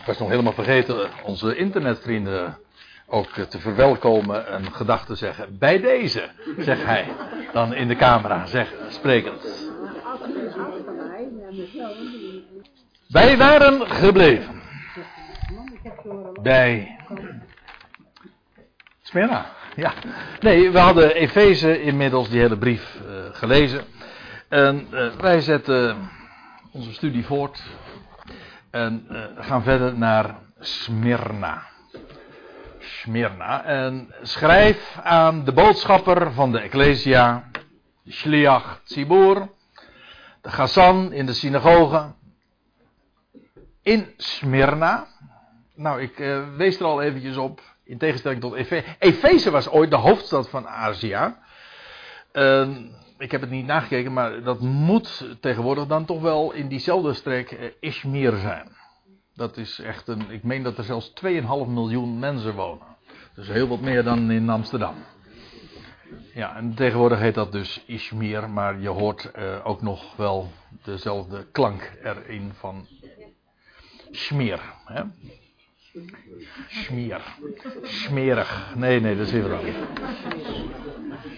Ik was nog helemaal vergeten onze internetvrienden ook te verwelkomen en gedachten zeggen. Bij deze, zegt hij. Dan in de camera, zeg, sprekend. Wij waren gebleven. Bij Smyrna. Ja. Nee, we hadden Efeze inmiddels die hele brief uh, gelezen. En uh, wij zetten onze studie voort. En uh, gaan verder naar Smyrna. Smyrna. En schrijf aan de boodschapper van de Ecclesia, Shliach Tzibur, de Gassan in de synagoge, in Smyrna. Nou, ik uh, wees er al eventjes op, in tegenstelling tot Efeze. Efeze was ooit de hoofdstad van Azië. Uh, ik heb het niet nagekeken, maar dat moet tegenwoordig dan toch wel in diezelfde streek uh, Ishmir zijn. Dat is echt een. Ik meen dat er zelfs 2,5 miljoen mensen wonen. Dus heel wat meer dan in Amsterdam. Ja, en tegenwoordig heet dat dus Ishmir, maar je hoort uh, ook nog wel dezelfde klank erin van Schmeer. Hè? Schmier. Smerig. Nee, nee, dat is even.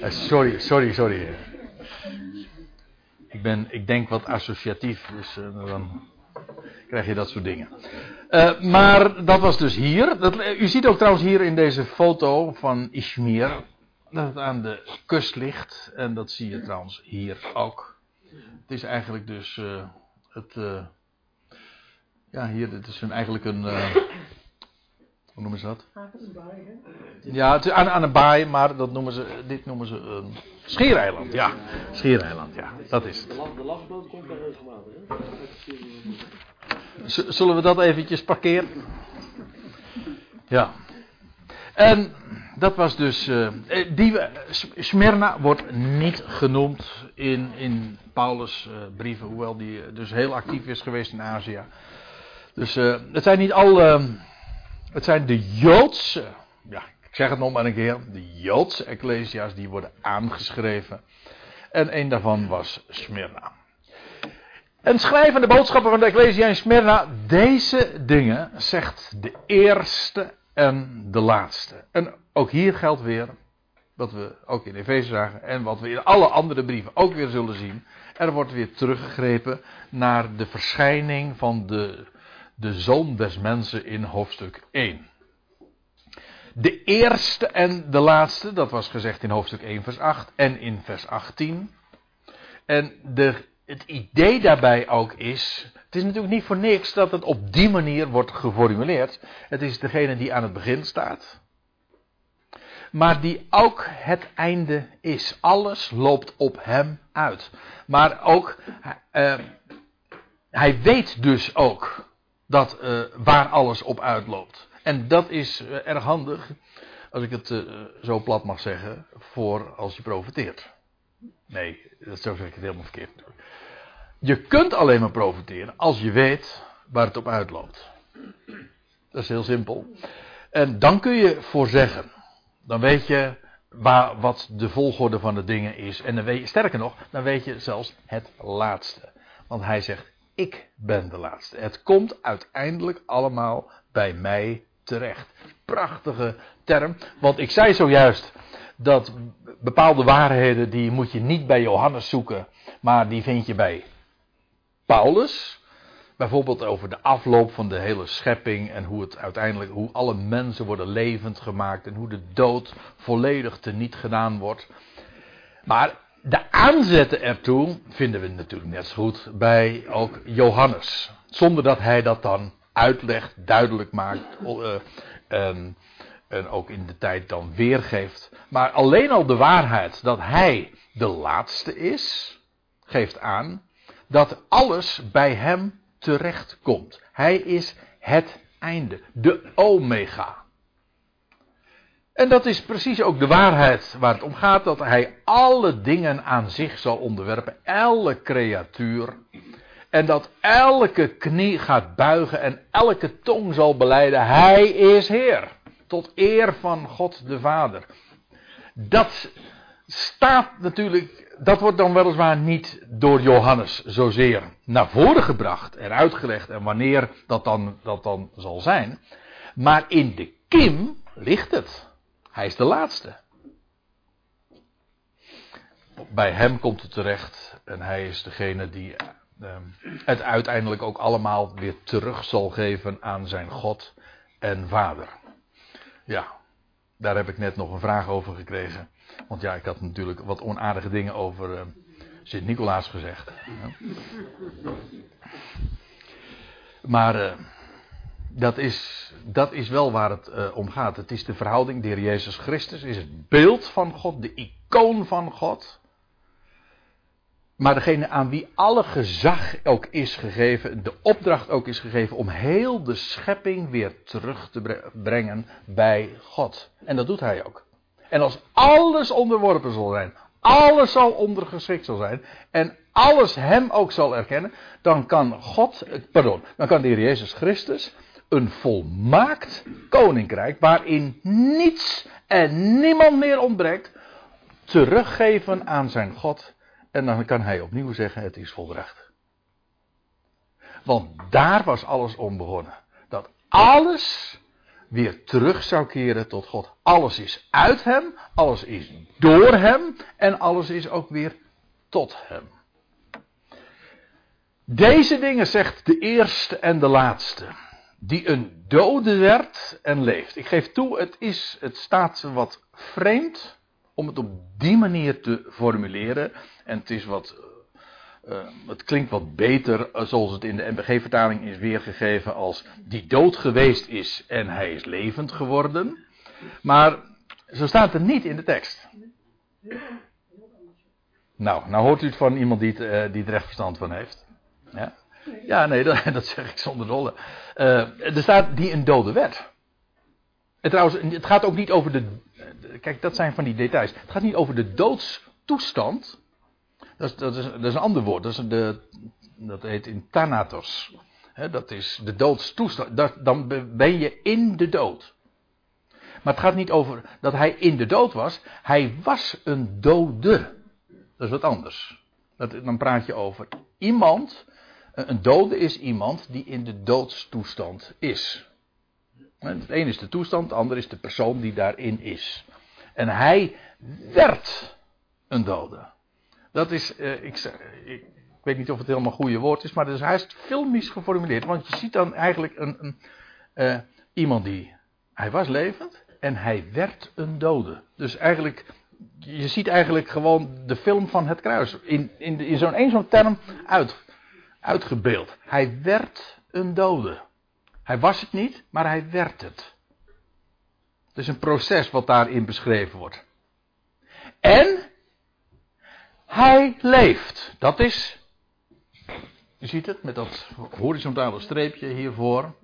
Uh, sorry, sorry, sorry. Ik, ben, ik denk wat associatief, dus dan krijg je dat soort dingen. Uh, maar dat was dus hier. Dat, u ziet ook trouwens hier in deze foto van Ishmir dat het aan de kust ligt. En dat zie je trouwens hier ook. Het is eigenlijk dus het. Ja, hier, dit is eigenlijk een. Hoe noemen ze dat? Ja, het is aan, aan een baai, maar dat noemen ze, dit noemen ze een schiereiland. Ja, schiereiland, ja, dat is het. De lastboot komt daar regelmatig, hè? Zullen we dat eventjes parkeren? Ja. En dat was dus. Uh, die, Smyrna wordt niet genoemd in, in Paulus' uh, brieven, hoewel die dus heel actief is geweest in Azië. Dus uh, het zijn niet al. Het zijn de Joodse. Ja, ik zeg het nog maar een keer. De Joodse Ecclesia's die worden aangeschreven. En een daarvan was Smyrna. En schrijven de boodschappen van de Ecclesia in Smyrna. Deze dingen zegt de eerste en de laatste. En ook hier geldt weer, wat we ook in Efeze zagen en wat we in alle andere brieven ook weer zullen zien. Er wordt weer teruggegrepen naar de verschijning van de, de zoon des mensen in hoofdstuk 1. De eerste en de laatste, dat was gezegd in hoofdstuk 1 vers 8 en in vers 18. En de het idee daarbij ook is. Het is natuurlijk niet voor niks dat het op die manier wordt geformuleerd. Het is degene die aan het begin staat. Maar die ook het einde is. Alles loopt op hem uit. Maar ook, uh, hij weet dus ook dat, uh, waar alles op uitloopt. En dat is uh, erg handig, als ik het zo plat mag zeggen, voor als je profiteert. Nee, dat zo zeg ik het helemaal verkeerd. Je kunt alleen maar profiteren als je weet waar het op uitloopt. Dat is heel simpel. En dan kun je voorzeggen. Dan weet je waar, wat de volgorde van de dingen is. En dan sterker nog, dan weet je zelfs het laatste. Want hij zegt, ik ben de laatste. Het komt uiteindelijk allemaal bij mij terecht. Prachtige term. Want ik zei zojuist dat bepaalde waarheden die moet je niet bij Johannes zoeken. Maar die vind je bij Paulus. Bijvoorbeeld over de afloop van de hele schepping en hoe het uiteindelijk, hoe alle mensen worden levend gemaakt en hoe de dood volledig teniet gedaan wordt. Maar de aanzetten ertoe vinden we natuurlijk net zo goed bij ook Johannes. Zonder dat hij dat dan uitlegt, duidelijk maakt uh, en, en ook in de tijd dan weergeeft. Maar alleen al de waarheid dat hij de laatste is, geeft aan dat alles bij hem terecht komt. Hij is het einde, de omega. En dat is precies ook de waarheid waar het om gaat, dat hij alle dingen aan zich zal onderwerpen, elke creatuur. En dat elke knie gaat buigen en elke tong zal beleiden, hij is Heer. Tot eer van God de Vader. Dat staat natuurlijk dat wordt dan weliswaar niet door Johannes zozeer naar voren gebracht en uitgelegd en wanneer dat dan, dat dan zal zijn. Maar in de kim ligt het. Hij is de laatste. Bij hem komt het terecht en hij is degene die ehm, het uiteindelijk ook allemaal weer terug zal geven aan zijn God en Vader. Ja, daar heb ik net nog een vraag over gekregen. Want ja, ik had natuurlijk wat onaardige dingen over uh, Sint-Nicolaas gezegd. Maar uh, dat, is, dat is wel waar het uh, om gaat. Het is de verhouding. De Jezus Christus is het beeld van God, de icoon van God. Maar degene aan wie alle gezag ook is gegeven, de opdracht ook is gegeven om heel de schepping weer terug te brengen bij God. En dat doet hij ook. En als alles onderworpen zal zijn, alles zal ondergeschikt zal zijn en alles hem ook zal erkennen, dan kan God, pardon, dan kan de Heer Jezus Christus een volmaakt koninkrijk waarin niets en niemand meer ontbreekt, teruggeven aan zijn God en dan kan hij opnieuw zeggen: Het is volbracht. Want daar was alles om begonnen. Dat alles weer terug zou keren tot God. Alles is uit hem, alles is door hem en alles is ook weer tot hem. Deze dingen zegt de eerste en de laatste, die een dode werd en leeft. Ik geef toe, het, is, het staat wat vreemd om het op die manier te formuleren. En het is wat. Uh, het klinkt wat beter zoals het in de NBG-vertaling is weergegeven als die dood geweest is en hij is levend geworden. Maar zo staat het niet in de tekst. Nou, nou hoort u het van iemand die het, uh, die het recht verstand van heeft. Ja, ja nee, dat, dat zeg ik zonder dolle. Uh, er staat die een dode werd. En trouwens, het gaat ook niet over de. Kijk, dat zijn van die details. Het gaat niet over de doodstoestand. Dat is, dat is, dat is een ander woord. Dat, is de, dat heet in thanatos. dat is de doodstoestand. Dat, dan ben je in de dood. Maar het gaat niet over dat hij in de dood was. Hij was een dode. Dat is wat anders. Dat, dan praat je over iemand. Een dode is iemand die in de doodstoestand is. Het ene is de toestand, het andere is de persoon die daarin is. En hij werd een dode. Dat is, uh, ik, ik, weet niet of het helemaal een goede woord is, maar hij is filmisch geformuleerd. Want je ziet dan eigenlijk een, een iemand die, hij was levend en hij werd een dode. Dus eigenlijk, je ziet eigenlijk gewoon de film van het kruis in, in, in zo'n één zo'n term uit, uitgebeeld. Hij werd een dode. Hij was het niet, maar hij werd het. Het is een proces wat daarin beschreven wordt. En hij leeft. Dat is. Je ziet het met dat horizontale streepje hiervoor.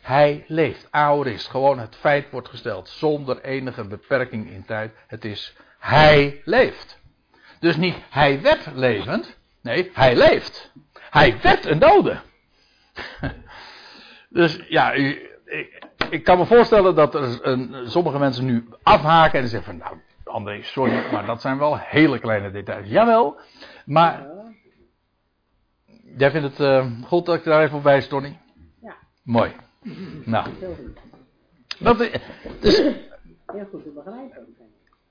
Hij leeft. Aorist. Gewoon het feit wordt gesteld. Zonder enige beperking in tijd. Het is. Hij leeft. Dus niet hij werd levend. Nee, hij leeft. Hij werd een dode. Dus ja, ik, ik, kan me voorstellen dat er een, sommige mensen nu afhaken en zeggen van nou André, sorry, maar dat zijn wel hele kleine details. Jawel, maar jij vindt het uh, goed dat ik daar even op wijs, Tony? Ja. Mooi. Nou. Dat, dus, Heel goed te begrijpen.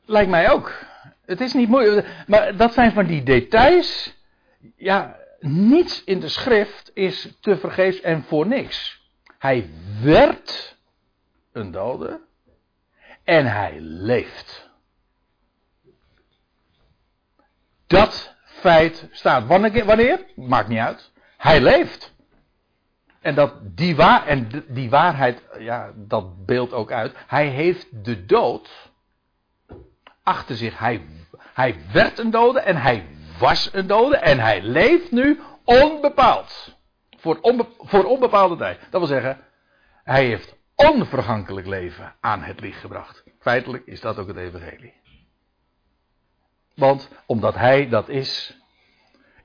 Lijkt mij ook. Het is niet moeilijk. Maar dat zijn van die details. Ja, niets in de schrift is te vergeefs en voor niks. Hij werd een dode en hij leeft. Dat feit staat. Wanneer? Maakt niet uit. Hij leeft. En, dat die, waar, en die waarheid, ja, dat beeldt ook uit. Hij heeft de dood achter zich. Hij, hij werd een dode en hij was een dode en hij leeft nu onbepaald. Voor, onbe voor onbepaalde tijd. Dat wil zeggen, hij heeft onvergankelijk leven aan het licht gebracht. Feitelijk is dat ook het evangelie. Want omdat hij dat is,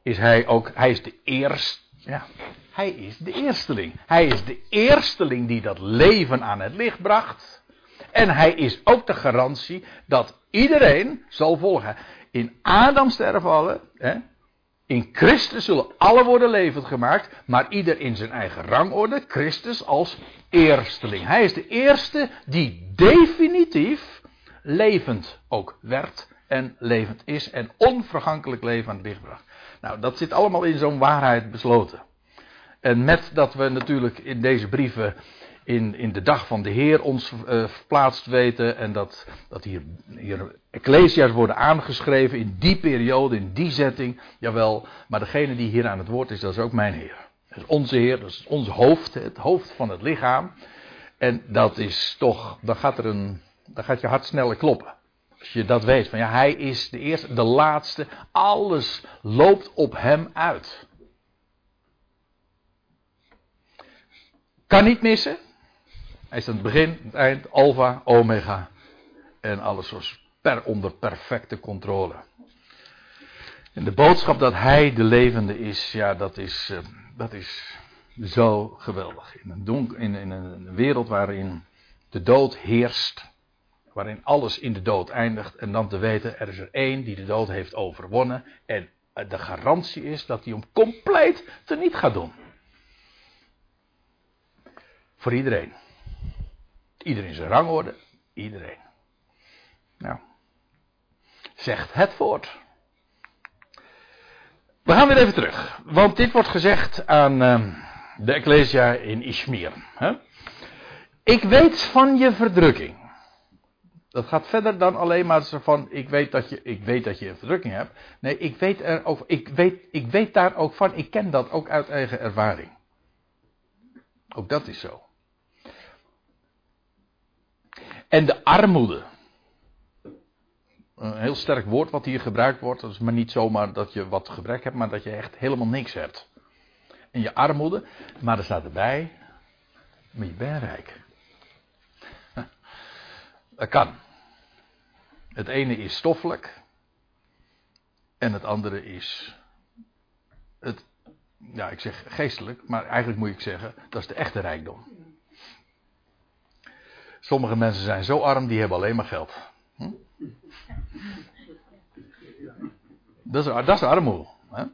is hij ook, hij is de eerste, ja, hij is de eersteling. Hij is de eersteling die dat leven aan het licht bracht. En hij is ook de garantie dat iedereen zal volgen. In Adam sterven alle. Hè? In Christus zullen alle worden levend gemaakt. Maar ieder in zijn eigen rangorde. Christus als eersteling. Hij is de eerste die definitief levend ook werd. En levend is. En onvergankelijk leven aan het licht bracht. Nou, dat zit allemaal in zo'n waarheid besloten. En met dat we natuurlijk in deze brieven in, in de dag van de Heer ons uh, verplaatst weten. En dat, dat hier, hier Ecclesia's worden aangeschreven in die periode, in die setting. Jawel, maar degene die hier aan het woord is, dat is ook mijn Heer. Dat is onze Heer, dat is ons hoofd, het hoofd van het lichaam. En dat is toch, dan gaat, er een, dan gaat je hart sneller kloppen. Als je dat weet, van ja, hij is de eerste, de laatste, alles loopt op hem uit. Kan niet missen. Hij is aan het begin, het eind, alfa, omega. En alles was per, onder perfecte controle. En de boodschap dat hij de levende is, ja, dat is, uh, dat is zo geweldig. In een, donk, in, in een wereld waarin de dood heerst, waarin alles in de dood eindigt, en dan te weten, er is er één die de dood heeft overwonnen, en de garantie is dat hij hem compleet teniet gaat doen. Voor iedereen. Iedereen zijn rangorde. Iedereen. Nou. Zegt het voort. We gaan weer even terug. Want dit wordt gezegd aan uh, de Ecclesia in Ishmir. Hè? Ik weet van je verdrukking. Dat gaat verder dan alleen maar van ik weet dat je, ik weet dat je een verdrukking hebt. Nee, ik weet, er ik, weet, ik weet daar ook van. Ik ken dat ook uit eigen ervaring. Ook dat is zo. En de armoede. Een heel sterk woord wat hier gebruikt wordt. Dat is maar niet zomaar dat je wat gebrek hebt, maar dat je echt helemaal niks hebt. En je armoede, maar er staat erbij, maar je bent rijk. Dat kan. Het ene is stoffelijk. En het andere is. Het, ja, ik zeg geestelijk, maar eigenlijk moet ik zeggen, dat is de echte rijkdom. Sommige mensen zijn zo arm, die hebben alleen maar geld. Hm? Dat, is, dat is armoede. Hè?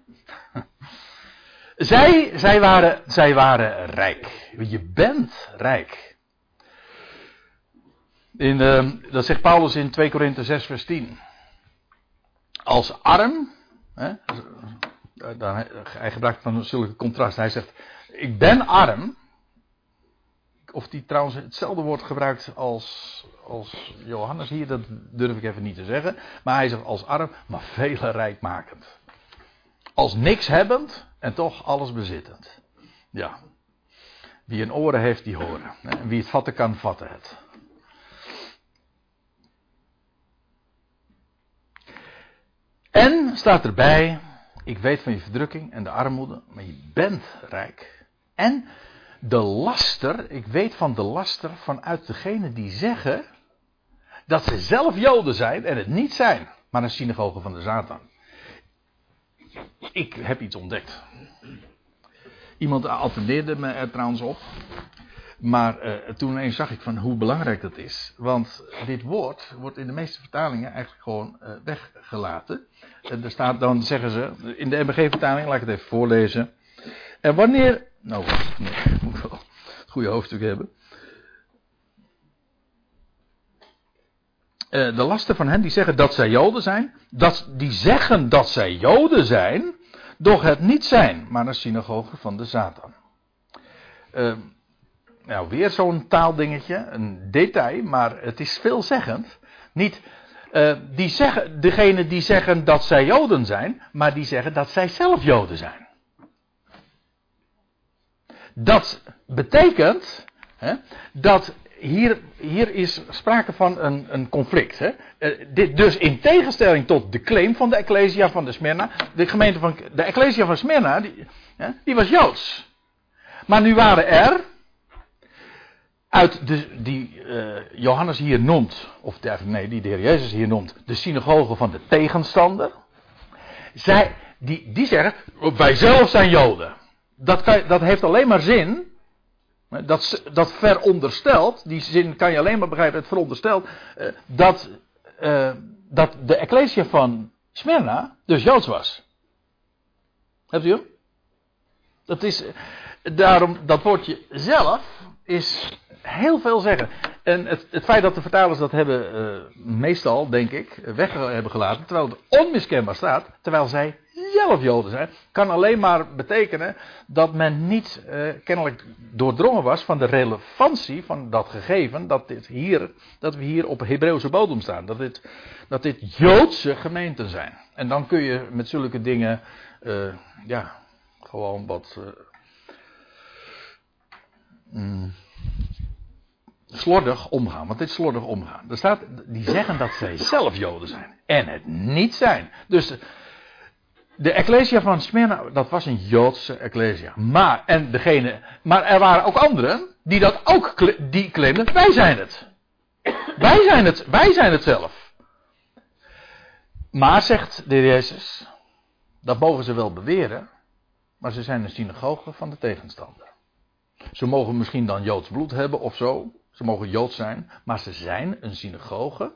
Zij, zij, waren, zij waren rijk. Je bent rijk. In, uh, dat zegt Paulus in 2 Korinthe 6 vers 10. Als arm, hè, hij gebruikt van zulke contrast. Hij zegt, ik ben arm, of die trouwens hetzelfde woord gebruikt als, als Johannes hier, dat durf ik even niet te zeggen. Maar hij zegt als arm, maar vele rijkmakend. Als niks hebbend en toch alles bezittend. Ja. Wie een oren heeft, die horen. En wie het vatten kan, vatten het. En staat erbij, ik weet van je verdrukking en de armoede, maar je bent rijk. En de laster, ik weet van de laster vanuit degene die zeggen dat ze zelf Joden zijn en het niet zijn, maar een synagoge van de Satan. Ik heb iets ontdekt. Iemand attendeerde me er trouwens op. Maar uh, toen ineens zag ik van hoe belangrijk dat is. Want dit woord wordt in de meeste vertalingen eigenlijk gewoon uh, weggelaten. En er staat dan, zeggen ze, in de MBG-vertaling, laat ik het even voorlezen. En wanneer nou, nee, moet wel het goede hoofdstuk hebben. Uh, de lasten van hen die zeggen dat zij Joden zijn, dat, die zeggen dat zij Joden zijn, doch het niet zijn, maar een synagoge van de Satan. Uh, nou, weer zo'n taaldingetje, een detail, maar het is veelzeggend. Niet, uh, die zeggen, degene die zeggen dat zij Joden zijn, maar die zeggen dat zij zelf Joden zijn. Dat betekent hè, dat hier, hier is sprake van een, een conflict. Hè. Uh, dit dus in tegenstelling tot de claim van de Ecclesia van de Smyrna. De gemeente van de Ecclesia van Smyrna, die, hè, die was Joods. Maar nu waren er, uit de, die uh, Johannes hier noemt, of nee, die de Heer Jezus hier noemt, de synagoge van de tegenstander. Zij, die, die zeggen, wij zelf zijn Joden dat, kan, dat heeft alleen maar zin. Dat, dat veronderstelt, die zin kan je alleen maar begrijpen, het veronderstelt, uh, dat, uh, dat de Ecclesia van Smyrna dus Joods was. Hebt u? Dat is, daarom, dat woordje zelf is heel veel zeggen. En het, het feit dat de vertalers dat hebben, uh, meestal, denk ik, weg hebben gelaten, terwijl het onmiskenbaar staat, terwijl zij zelf Joden zijn, kan alleen maar betekenen dat men niet uh, kennelijk doordrongen was van de relevantie van dat gegeven, dat, dit hier, dat we hier op Hebreeuwse bodem staan. Dat dit, dat dit Joodse gemeenten zijn. En dan kun je met zulke dingen, uh, ja, gewoon wat. Mm, slordig omgaan. Want dit is slordig omgaan. Er staat, die zeggen dat zij zelf Joden zijn. En het niet zijn. Dus de Ecclesia van Smyrna, dat was een Joodse Ecclesia. Maar, en degene, maar er waren ook anderen die dat ook die claimden, wij zijn het. Wij zijn het, wij zijn het zelf. Maar, zegt de Jezus, dat mogen ze wel beweren, maar ze zijn een synagoge van de tegenstander. Ze mogen misschien dan Joods bloed hebben of zo. Ze mogen Joods zijn, maar ze zijn een synagoge.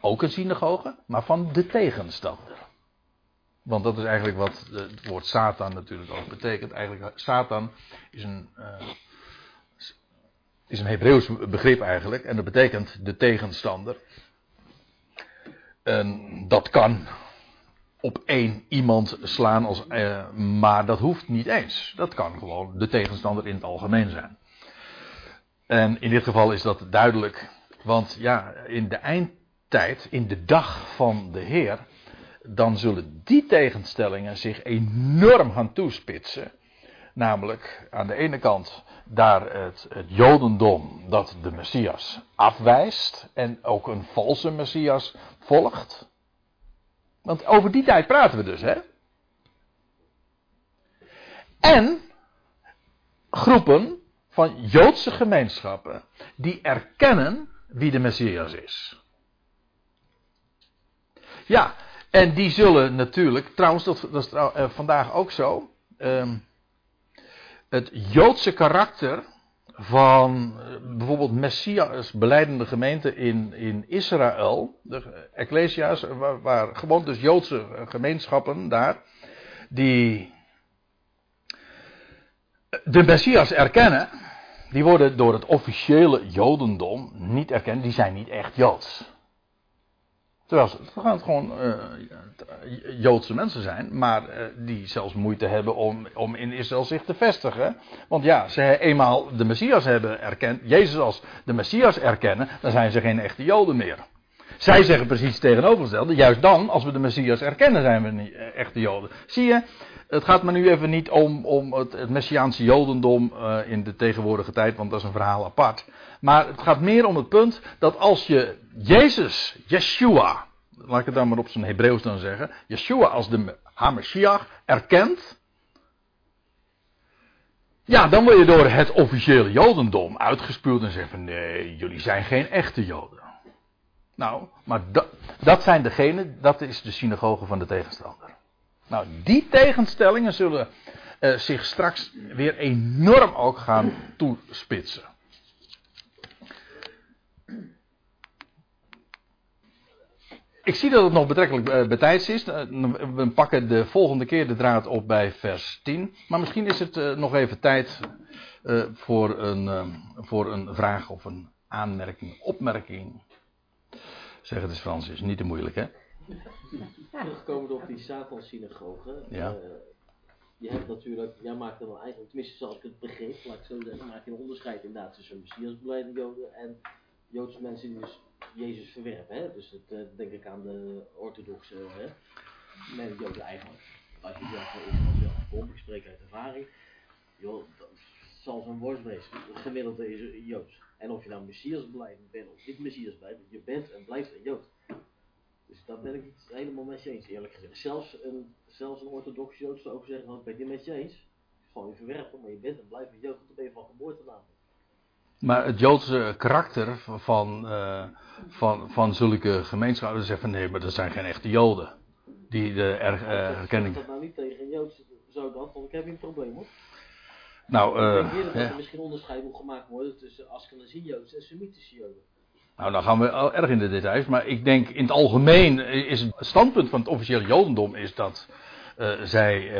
Ook een synagoge, maar van de tegenstander. Want dat is eigenlijk wat het woord Satan natuurlijk ook betekent. Eigenlijk, Satan is een, uh, is een Hebreeuws begrip eigenlijk. En dat betekent de tegenstander. En dat kan op één iemand slaan, als, uh, maar dat hoeft niet eens. Dat kan gewoon de tegenstander in het algemeen zijn. En in dit geval is dat duidelijk. Want ja, in de eindtijd, in de dag van de Heer, dan zullen die tegenstellingen zich enorm gaan toespitsen. Namelijk aan de ene kant daar het, het Jodendom dat de Messias afwijst en ook een valse Messias volgt. Want over die tijd praten we dus, hè? En groepen van Joodse gemeenschappen die erkennen wie de Messias is. Ja, en die zullen natuurlijk, trouwens, dat, dat is uh, vandaag ook zo. Uh, het Joodse karakter van uh, bijvoorbeeld Messias beleidende gemeenten in, in Israël, de Ecclesia's, waar, waar gewoon dus Joodse gemeenschappen daar, die de Messias erkennen, die worden door het officiële Jodendom niet erkend, die zijn niet echt Joods. Terwijl het gewoon uh, Joodse mensen zijn, maar uh, die zelfs moeite hebben om, om in Israël zich te vestigen. Want ja, ze eenmaal de Messias hebben erkend, Jezus als de Messias erkennen, dan zijn ze geen echte Joden meer. Zij zeggen precies tegenovergestelde, juist dan, als we de Messias erkennen, zijn we niet eh, echte Joden. Zie je, het gaat me nu even niet om, om het, het Messiaanse Jodendom uh, in de tegenwoordige tijd, want dat is een verhaal apart. Maar het gaat meer om het punt dat als je Jezus, Yeshua, laat ik het dan maar op zijn Hebreeuws dan zeggen, Yeshua als de Hamashiach erkent, ja, dan word je door het officiële Jodendom uitgespuwd en zegt van nee, jullie zijn geen echte Joden. Nou, maar dat, dat zijn degenen, dat is de synagoge van de tegenstander. Nou, die tegenstellingen zullen uh, zich straks weer enorm ook gaan toespitsen. Ik zie dat het nog betrekkelijk uh, betijds is. Uh, we pakken de volgende keer de draad op bij vers 10. Maar misschien is het nog even tijd voor, een, voor een vraag of een aanmerking, opmerking. Zeg het eens Frans, is niet te moeilijk hè. Terugkomend op die Satan-synagoge. Ja. Uh, je hebt natuurlijk, jij maakt dan eigenlijk, tenminste zoals ik het begreep, laat ik zo zeggen, maak je een onderscheid inderdaad tussen Messiasbeleidende Joden en Joodse mensen die dus Jezus verwerpen. Hè? Dus dat uh, denk ik aan de orthodoxe hè? Joden eigenlijk. Als je zelf van Israël afkomt, ik spreek uit ervaring, joh, dat zal zo'n worstwezen. Het gemiddelde is Joods. En of je nou Messias bent of niet Messias blijft, je bent en blijft een Jood. Dus dat ben ik niet helemaal met je eens, eerlijk gezegd. Zelfs een, zelfs een orthodox Jood zou ook zeggen, nou, ik ben het niet met je eens. Gewoon je verwerpen, maar je bent en blijft een Jood, dat ben je van geboorte namelijk. Maar het Joodse karakter van, uh, van, van zulke gemeenschappen zeggen van nee, maar dat zijn geen echte Joden. Die de er, uh, herkenning. Als dat nou niet tegen een Jood zou dan, want ik heb hier een probleem hoor. Nou, ik uh, denk hier dat ja. er misschien onderscheid moet gemaakt worden tussen Askenazi Joods en Semitische Joden. Nou, dan gaan we erg in de details. Maar ik denk in het algemeen is het standpunt van het officiële Jodendom is dat uh, zij uh,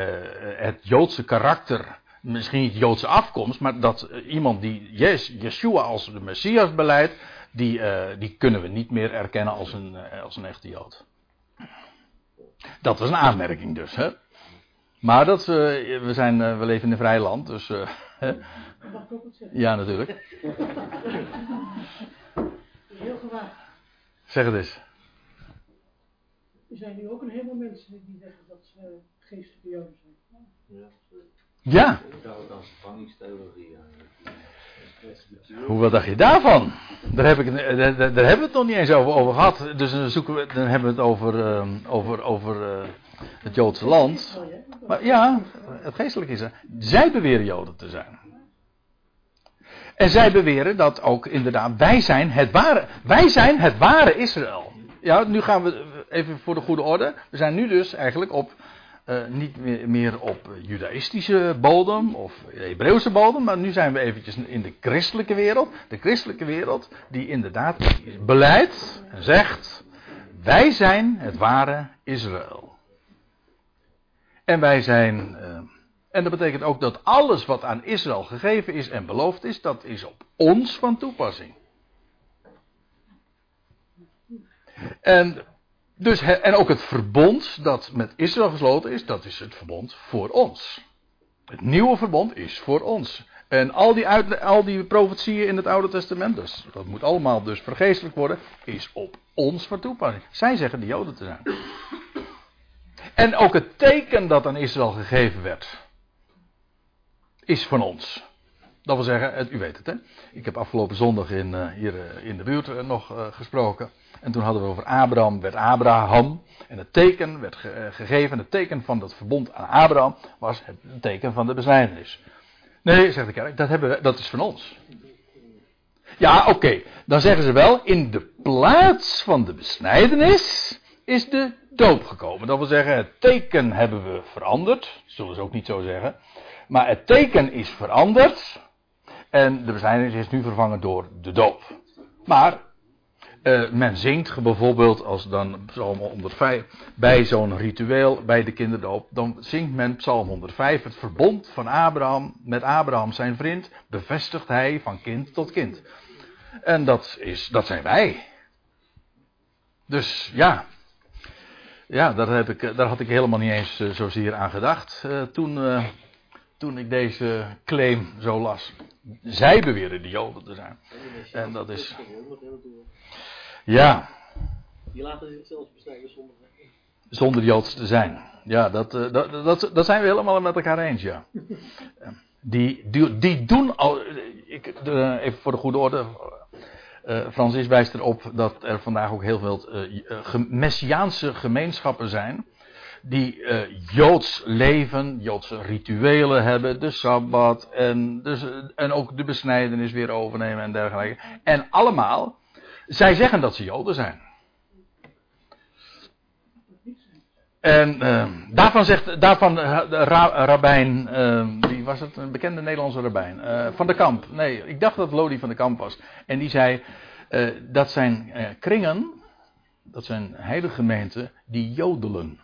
het Joodse karakter, misschien niet Joodse afkomst, maar dat uh, iemand die yes, Yeshua als de Messias beleidt, die, die kunnen we niet meer erkennen als een, als een echte Jood. Dat was een aanmerking dus. Hè? Maar dat, we, zijn, we leven in een vrij land, dus. Hè? Ja, natuurlijk. Heel gewaagd. Zeg het eens. Er zijn nu ook een heleboel mensen die zeggen dat ze geestelijke joden zijn. Ja. Vervangingstheorie. Hoe wat dacht je daarvan? Daar, heb ik, daar, daar hebben we het nog niet eens over, over gehad. Dus dan, zoeken we, dan hebben we het over, uh, over, over uh, het Joodse land. Maar ja, het geestelijk is er. Zij beweren Joden te zijn. En zij beweren dat ook inderdaad wij zijn het ware, wij zijn het ware Israël. Ja, nu gaan we even voor de goede orde. We zijn nu dus eigenlijk op uh, niet meer, op judaïstische bodem of Hebreeuwse bodem, maar nu zijn we eventjes in de christelijke wereld. De christelijke wereld die inderdaad beleidt en zegt: wij zijn het ware Israël. En wij zijn. Uh, en dat betekent ook dat alles wat aan Israël gegeven is en beloofd is, dat is op ons van toepassing. En, dus, en ook het verbond dat met Israël gesloten is, dat is het verbond voor ons. Het nieuwe verbond is voor ons. En al die, uit, al die profetieën in het Oude Testament, dus, dat moet allemaal dus vergeestelijk worden, is op ons van toepassing. Zij zeggen de Joden te zijn. En ook het teken dat aan Israël gegeven werd, is van ons. Dat wil zeggen, u weet het hè. Ik heb afgelopen zondag in, uh, hier uh, in de buurt uh, nog gesproken. En toen hadden we over Abraham, werd Abraham. En het teken werd ge gegeven, het teken van dat verbond aan Abraham was het teken van de besnijdenis. Nee, zegt de kerk, dat, hebben we, dat is van ons. Ja, oké. Dan zeggen ze wel, in de plaats van de besnijdenis is de doop gekomen. Dat wil zeggen, het teken hebben we veranderd. Dat zullen ze ook niet zo zeggen. Maar het teken is veranderd. En de besnijdenis is nu vervangen door de doop. Maar uh, men zingt bijvoorbeeld, als dan Psalm 105, bij zo'n ritueel, bij de kinderdoop, dan zingt men Psalm 105, het verbond van Abraham met Abraham zijn vriend, bevestigt hij van kind tot kind. En dat, is, dat zijn wij. Dus ja, ja daar, heb ik, daar had ik helemaal niet eens uh, zozeer aan gedacht uh, toen toen ik deze claim zo las. Zij beweren de Joden te zijn. En dat is. Ja. Die laten zichzelf besnijden zonder. Zonder Joods te zijn. Ja, dat, dat, dat, dat zijn we helemaal met elkaar eens, ja. Die, die, die doen al. Ik, de, even voor de goede orde. Uh, Francis wijst erop dat er vandaag ook heel veel uh, messiaanse gemeenschappen zijn die uh, joods leven, joodse rituelen hebben, de sabbat en, dus, en ook de besnijdenis weer overnemen en dergelijke. En allemaal, zij zeggen dat ze joden zijn. En uh, daarvan zegt, daarvan uh, ra, rabbijn, wie was het, een bekende Nederlandse rabbijn, van de Kamp. Nee, ik dacht dat Lodi van de Kamp was. En die zei, dat zijn kringen, dat zijn heilige gemeenten, die jodelen.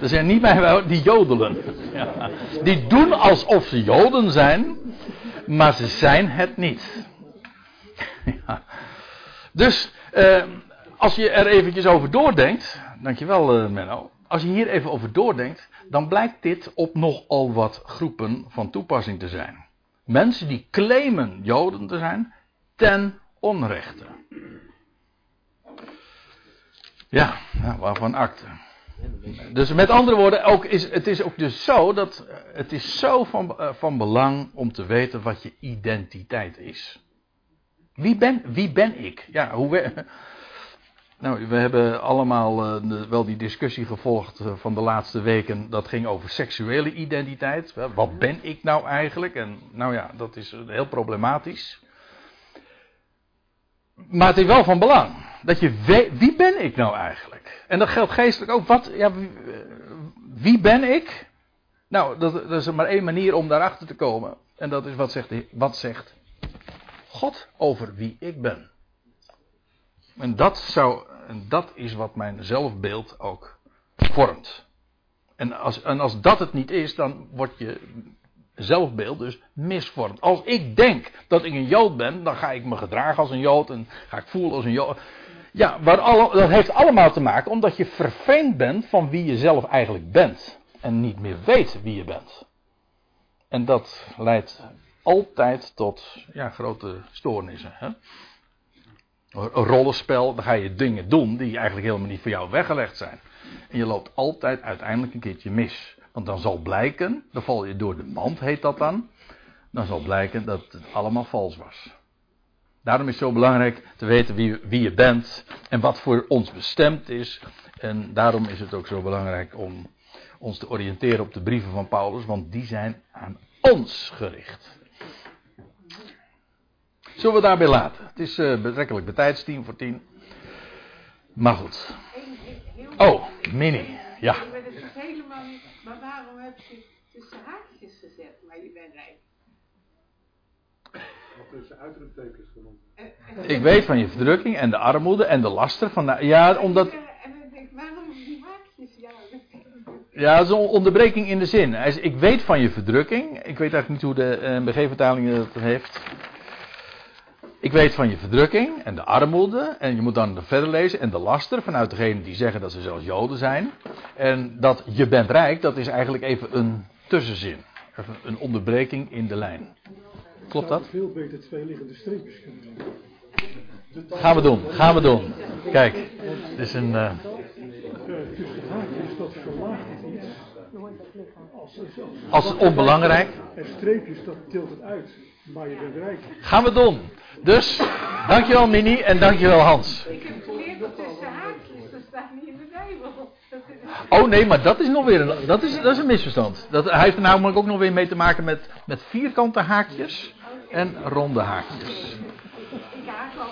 Dat zijn niet bij die jodelen. Ja. Die doen alsof ze joden zijn, maar ze zijn het niet. Ja. Dus, eh, als je er eventjes over doordenkt, dankjewel uh, Menno. Als je hier even over doordenkt, dan blijkt dit op nogal wat groepen van toepassing te zijn. Mensen die claimen joden te zijn, ten onrechte. Ja, nou, waarvan akte. Dus met andere woorden, ook is, het is ook dus zo dat het is zo van, uh, van belang om te weten wat je identiteit is. Wie ben, wie ben ik? Ja, hoe we, nou, we hebben allemaal de, wel die discussie gevolgd van de laatste weken. Dat ging over seksuele identiteit. Wat ben ik nou eigenlijk? En nou ja, dat is heel problematisch. Maar het is wel van belang. Dat je weet, wie ben ik nou eigenlijk? En dat geldt geestelijk ook. Wat, ja, wie, wie ben ik? Nou, dat, dat, is maar één manier om daarachter te komen. En dat is wat zegt, wat zegt God over wie ik ben. En dat, zou, en dat is wat mijn zelfbeeld ook vormt. En als, en als dat het niet is, dan wordt je zelfbeeld dus misvormd. Als ik denk dat ik een Jood ben, dan ga ik me gedragen als een Jood en ga ik voelen als een Jood. Ja, alle, dat heeft allemaal te maken omdat je vervreemd bent van wie je zelf eigenlijk bent. En niet meer weet wie je bent. En dat leidt altijd tot ja, grote stoornissen. Hè? Een rollenspel, dan ga je dingen doen die eigenlijk helemaal niet voor jou weggelegd zijn. En je loopt altijd uiteindelijk een keertje mis. Want dan zal blijken, dan val je door de mand, heet dat dan. Dan zal blijken dat het allemaal vals was. Daarom is het zo belangrijk te weten wie, wie je bent en wat voor ons bestemd is. En daarom is het ook zo belangrijk om ons te oriënteren op de brieven van Paulus, want die zijn aan ons gericht. Zullen we daarbij laten? Het is uh, betrekkelijk de tijdstien voor tien. Maar goed. Oh, Mini. Ja. Het helemaal niet. Maar waarom heb je tussen haakjes gezet, maar je bent rijk? Ik weet van je verdrukking en de armoede en de laster van. De, ja, omdat. En dan denk ik, waarom die haakjes? Ja, Ja, dat is een onderbreking in de zin. Ik weet van je verdrukking. Ik weet eigenlijk niet hoe de uh, BG-vertaling dat heeft. Ik weet van je verdrukking en de armoede. En je moet dan verder lezen. En de laster vanuit degenen die zeggen dat ze zelfs Joden zijn. En dat je bent rijk, dat is eigenlijk even een tussenzin. Even een onderbreking in de lijn. Klopt dat? veel beter twee liggende streepjes kunnen doen. Gaan we doen, gaan we doen. Kijk, het is een. Uh... Tussen haakjes, dat verlaagt het iets. Als, onbelangrijk. En streepjes, dat tilt het uit. Maar je bent rijk. Gaan we doen. Dus, dankjewel Mini en dankjewel Hans. ik heb geleerd dat tussen haakjes, dat staat niet in de Bijbel. Oh nee, maar dat is nog weer een, dat is, dat is een misverstand. Dat, hij heeft er namelijk ook nog weer mee te maken met, met vierkante haakjes en ronde haakjes. Ik haak al.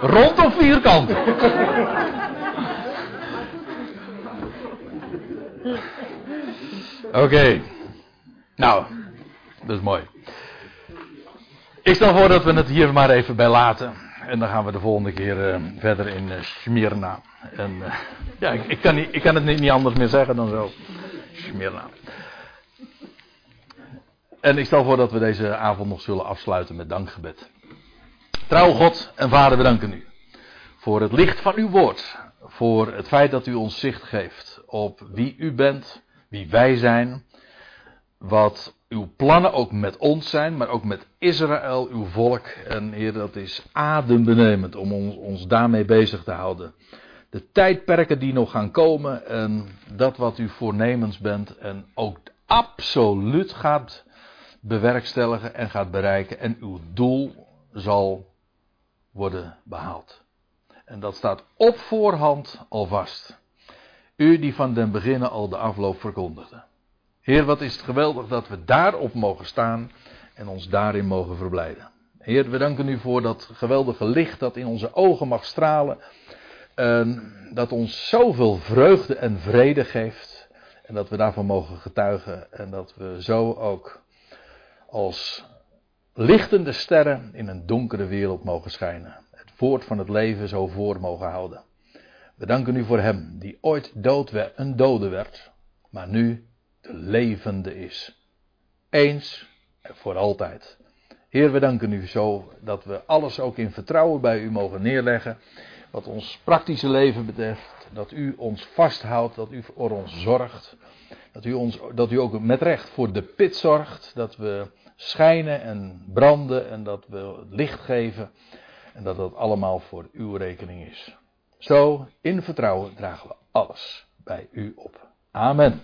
Rond of vierkant? Oké. Nou, dat is mooi. Ik stel voor dat we het hier maar even bij laten. En dan gaan we de volgende keer eh, verder in eh, Smyrna. En eh, ja, ik, ik, kan niet, ik kan het niet, niet anders meer zeggen dan zo. Smyrna. En ik stel voor dat we deze avond nog zullen afsluiten met dankgebed. Trouw God en Vader, we danken u voor het licht van uw woord. Voor het feit dat u ons zicht geeft op wie u bent, wie wij zijn. Wat uw plannen ook met ons zijn, maar ook met Israël, uw volk. En Heer, dat is adembenemend om ons, ons daarmee bezig te houden. De tijdperken die nog gaan komen en dat wat u voornemens bent en ook absoluut gaat bewerkstelligen en gaat bereiken. En uw doel zal worden behaald. En dat staat op voorhand al vast. U die van den beginnen al de afloop verkondigde. Heer, wat is het geweldig dat we daarop mogen staan en ons daarin mogen verblijden. Heer, we danken u voor dat geweldige licht dat in onze ogen mag stralen. En dat ons zoveel vreugde en vrede geeft. En dat we daarvan mogen getuigen. En dat we zo ook als lichtende sterren in een donkere wereld mogen schijnen. Het woord van het leven zo voor mogen houden. We danken u voor hem die ooit dood werd, een dode werd, maar nu de levende is. Eens en voor altijd. Heer, we danken u zo dat we alles ook in vertrouwen bij u mogen neerleggen. Wat ons praktische leven betreft. Dat u ons vasthoudt, dat u voor ons zorgt. Dat u, ons, dat u ook met recht voor de pit zorgt. Dat we schijnen en branden en dat we licht geven. En dat dat allemaal voor uw rekening is. Zo, in vertrouwen dragen we alles bij u op. Amen.